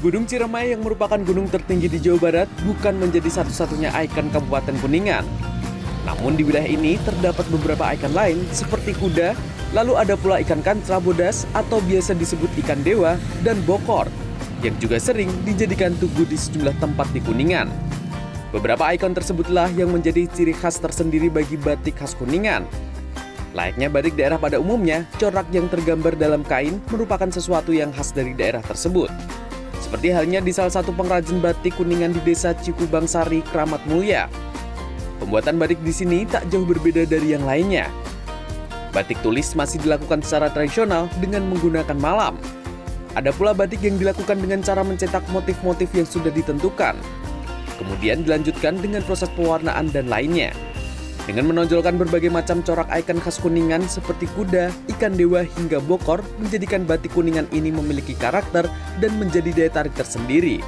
Gunung Ciremai yang merupakan gunung tertinggi di Jawa Barat bukan menjadi satu-satunya ikon Kabupaten Kuningan. Namun di wilayah ini terdapat beberapa ikon lain seperti kuda, lalu ada pula ikan kancra bodas atau biasa disebut ikan dewa dan bokor yang juga sering dijadikan tugu di sejumlah tempat di Kuningan. Beberapa ikon tersebutlah yang menjadi ciri khas tersendiri bagi batik khas Kuningan. Layaknya batik daerah pada umumnya, corak yang tergambar dalam kain merupakan sesuatu yang khas dari daerah tersebut. Seperti halnya di salah satu pengrajin batik Kuningan di desa Cikubang Sari, Kramat Mulia. Pembuatan batik di sini tak jauh berbeda dari yang lainnya. Batik tulis masih dilakukan secara tradisional dengan menggunakan malam. Ada pula batik yang dilakukan dengan cara mencetak motif-motif yang sudah ditentukan. Kemudian dilanjutkan dengan proses pewarnaan dan lainnya. Dengan menonjolkan berbagai macam corak ikon khas Kuningan seperti kuda, ikan dewa hingga bokor menjadikan batik Kuningan ini memiliki karakter dan menjadi daya tarik tersendiri.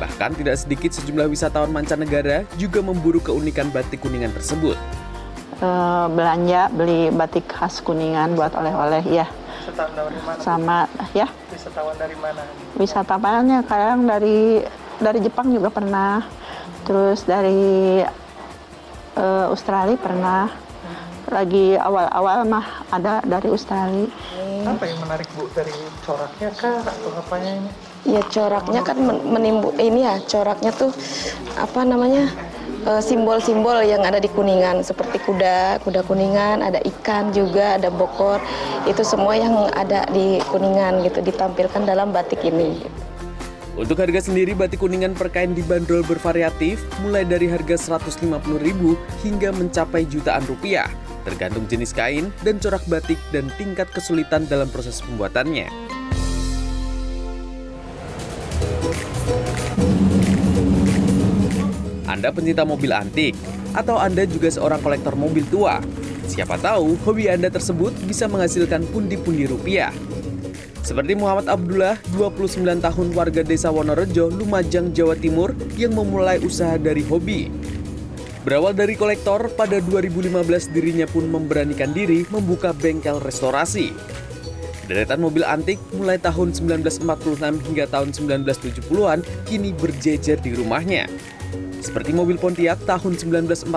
Bahkan tidak sedikit sejumlah wisatawan mancanegara juga memburu keunikan batik Kuningan tersebut. Eh, belanja beli batik khas Kuningan buat oleh-oleh ya Wisatawan dari mana? sama ya Wisatawan dari mana? wisatawannya kadang dari dari Jepang juga pernah terus dari eh, Australia pernah lagi awal-awal mah ada dari Australia Apa yang menarik Bu dari coraknya kah atau apanya ini? Ya coraknya kan men- menimbu ini ya coraknya tuh apa namanya eh, simbol-simbol yang ada di kuningan seperti kuda, kuda kuningan, ada ikan juga, ada bokor itu semua yang ada di kuningan gitu ditampilkan dalam batik ini. Untuk harga sendiri batik kuningan per kain dibanderol bervariatif mulai dari harga 150.000 hingga mencapai jutaan rupiah tergantung jenis kain dan corak batik dan tingkat kesulitan dalam proses pembuatannya. Anda pencinta mobil antik atau Anda juga seorang kolektor mobil tua? Siapa tahu hobi Anda tersebut bisa menghasilkan pundi-pundi rupiah. Seperti Muhammad Abdullah, 29 tahun warga desa Wonorejo, Lumajang, Jawa Timur yang memulai usaha dari hobi. Berawal dari kolektor, pada 2015 dirinya pun memberanikan diri membuka bengkel restorasi. Deretan mobil antik mulai tahun 1946 hingga tahun 1970-an kini berjejer di rumahnya. Seperti mobil Pontiac tahun 1946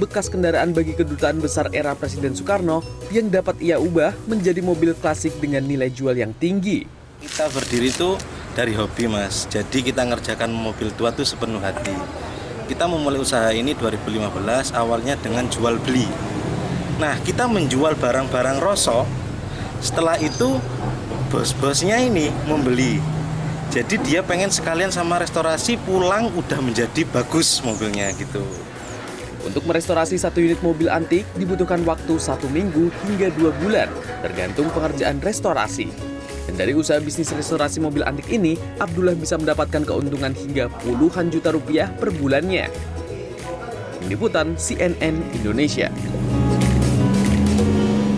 bekas kendaraan bagi kedutaan besar era Presiden Soekarno yang dapat ia ubah menjadi mobil klasik dengan nilai jual yang tinggi. Kita berdiri itu dari hobi mas, jadi kita ngerjakan mobil tua tuh sepenuh hati. Kita memulai usaha ini 2015 awalnya dengan jual beli. Nah kita menjual barang-barang rosok, setelah itu bos-bosnya ini membeli. Jadi dia pengen sekalian sama restorasi pulang udah menjadi bagus mobilnya gitu. Untuk merestorasi satu unit mobil antik dibutuhkan waktu satu minggu hingga dua bulan, tergantung pengerjaan restorasi. Dan dari usaha bisnis restorasi mobil antik ini, Abdullah bisa mendapatkan keuntungan hingga puluhan juta rupiah per bulannya. Liputan CNN Indonesia.